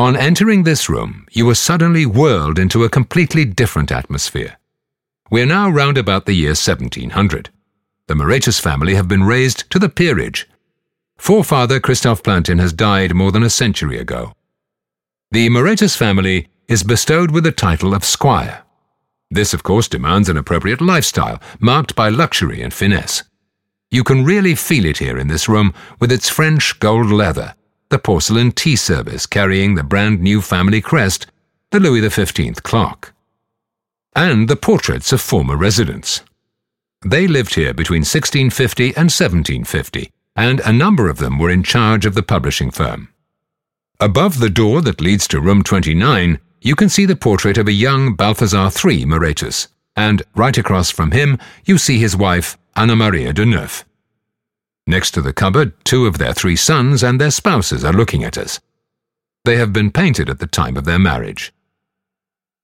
On entering this room, you were suddenly whirled into a completely different atmosphere. We are now round about the year 1700. The Moretus family have been raised to the peerage. Forefather Christoph Plantin has died more than a century ago. The Moretus family is bestowed with the title of squire. This, of course, demands an appropriate lifestyle, marked by luxury and finesse. You can really feel it here in this room with its French gold leather, the porcelain tea service carrying the brand new family crest, the Louis XV clock, and the portraits of former residents. They lived here between 1650 and 1750, and a number of them were in charge of the publishing firm. Above the door that leads to room 29, you can see the portrait of a young Balthazar III Moretus, and right across from him, you see his wife, Anna Maria de Neuf. Next to the cupboard, two of their three sons and their spouses are looking at us. They have been painted at the time of their marriage.